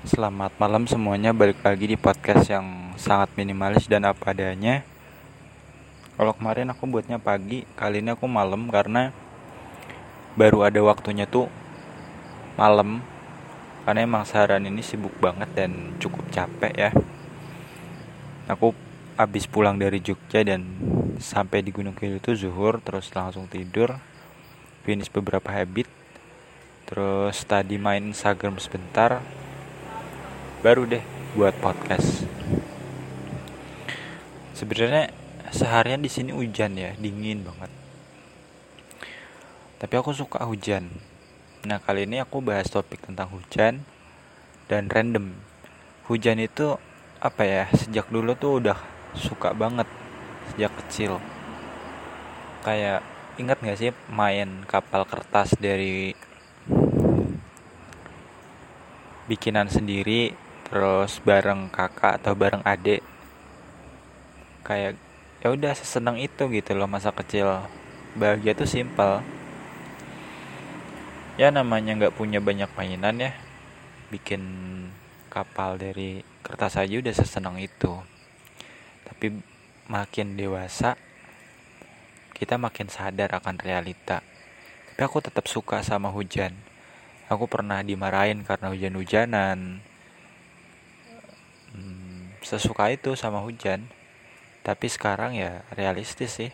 Selamat malam semuanya, balik lagi di podcast yang sangat minimalis dan apa adanya. Kalau kemarin aku buatnya pagi, kali ini aku malam karena baru ada waktunya tuh malam. Karena emang seharian ini sibuk banget dan cukup capek ya. Aku habis pulang dari Jogja dan sampai di Gunung Kidul itu zuhur, terus langsung tidur, finish beberapa habit, terus tadi main Instagram sebentar, baru deh buat podcast. Sebenarnya seharian di sini hujan ya, dingin banget. Tapi aku suka hujan. Nah, kali ini aku bahas topik tentang hujan dan random. Hujan itu apa ya? Sejak dulu tuh udah suka banget sejak kecil. Kayak ingat gak sih main kapal kertas dari bikinan sendiri terus bareng kakak atau bareng adik. Kayak ya udah sesenang itu gitu loh masa kecil. Bahagia tuh simpel. Ya namanya nggak punya banyak mainan ya. Bikin kapal dari kertas aja udah sesenang itu. Tapi makin dewasa kita makin sadar akan realita. Tapi aku tetap suka sama hujan. Aku pernah dimarahin karena hujan-hujanan sesuka itu sama hujan. Tapi sekarang ya realistis sih.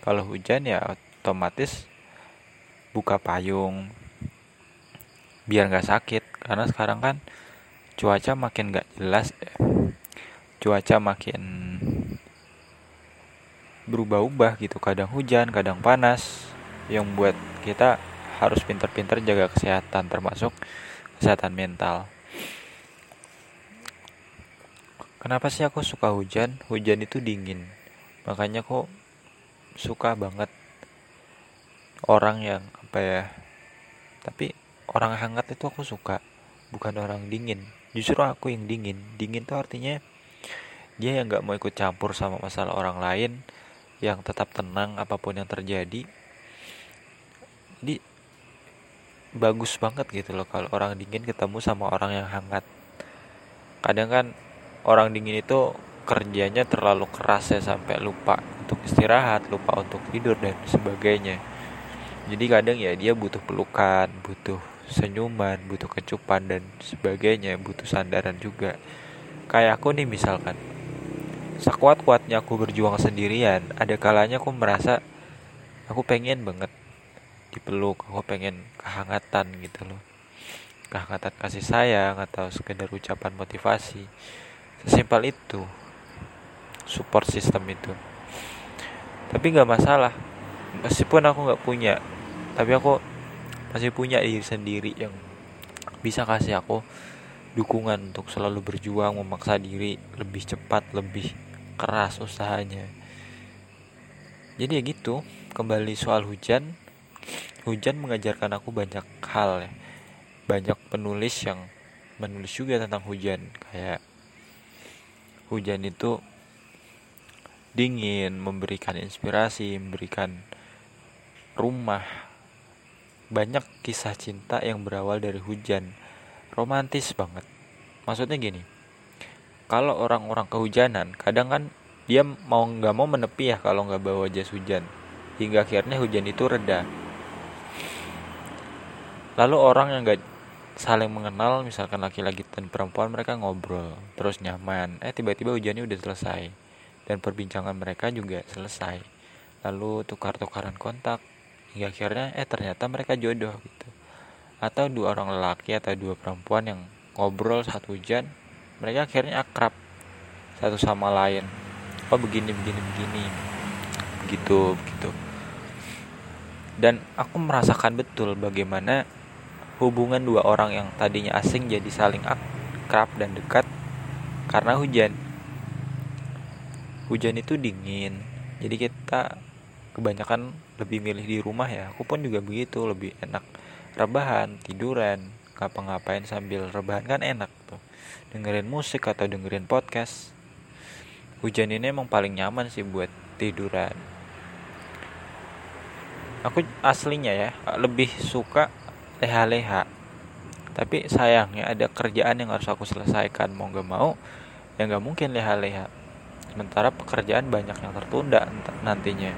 Kalau hujan ya otomatis buka payung biar nggak sakit. Karena sekarang kan cuaca makin nggak jelas cuaca makin berubah-ubah gitu. Kadang hujan kadang panas. Yang buat kita harus pintar-pintar jaga kesehatan termasuk kesehatan mental Kenapa sih aku suka hujan? Hujan itu dingin. Makanya aku suka banget orang yang apa ya? Tapi orang hangat itu aku suka, bukan orang dingin. Justru aku yang dingin. Dingin tuh artinya dia yang nggak mau ikut campur sama masalah orang lain, yang tetap tenang apa pun yang terjadi. Di bagus banget gitu loh kalau orang dingin ketemu sama orang yang hangat. Kadang kan orang dingin itu kerjanya terlalu keras ya sampai lupa untuk istirahat, lupa untuk tidur dan sebagainya. Jadi kadang ya dia butuh pelukan, butuh senyuman, butuh kecupan dan sebagainya, butuh sandaran juga. Kayak aku nih misalkan, sekuat-kuatnya aku berjuang sendirian, ada kalanya aku merasa aku pengen banget dipeluk, aku pengen kehangatan gitu loh. Kehangatan kasih sayang atau sekedar ucapan motivasi sesimpel itu support system itu. Tapi nggak masalah. Meskipun aku nggak punya tapi aku masih punya diri sendiri yang bisa kasih aku dukungan untuk selalu berjuang memaksa diri lebih cepat lebih keras usahanya. Jadi ya gitu kembali soal hujan. Hujan mengajarkan aku banyak hal ya. Banyak penulis yang menulis juga tentang hujan. Kayak hujan itu dingin, memberikan inspirasi, memberikan rumah. Banyak kisah cinta yang berawal dari hujan. Romantis banget. Maksudnya gini. Kalau orang-orang kehujanan, kadang kan dia mau nggak mau menepi ya kalau nggak bawa jas hujan. Hingga akhirnya hujan itu reda. Lalu orang yang nggak saling mengenal misalkan laki-laki dan perempuan mereka ngobrol terus nyaman. Eh tiba-tiba hujannya udah selesai. Dan perbincangan mereka juga selesai. Lalu tukar-tukaran kontak. Hingga akhirnya eh ternyata mereka jodoh gitu. Atau dua orang lelaki atau dua perempuan yang ngobrol saat hujan mereka akhirnya akrab satu sama lain. Oh begini begini begini. Begitu begitu. Dan aku merasakan betul bagaimana hubungan dua orang yang tadinya asing jadi saling akrab dan dekat karena hujan. Hujan itu dingin, jadi kita kebanyakan lebih milih di rumah ya. Aku pun juga begitu, lebih enak rebahan, tiduran, ngapa-ngapain sambil rebahan kan enak tuh. Dengerin musik atau dengerin podcast. Hujan ini emang paling nyaman sih buat tiduran. Aku aslinya ya lebih suka leha-leha. Tapi sayangnya ada kerjaan yang harus aku selesaikan. Mau gak mau ya nggak mungkin leha-leha. Sementara pekerjaan banyak yang tertunda nantinya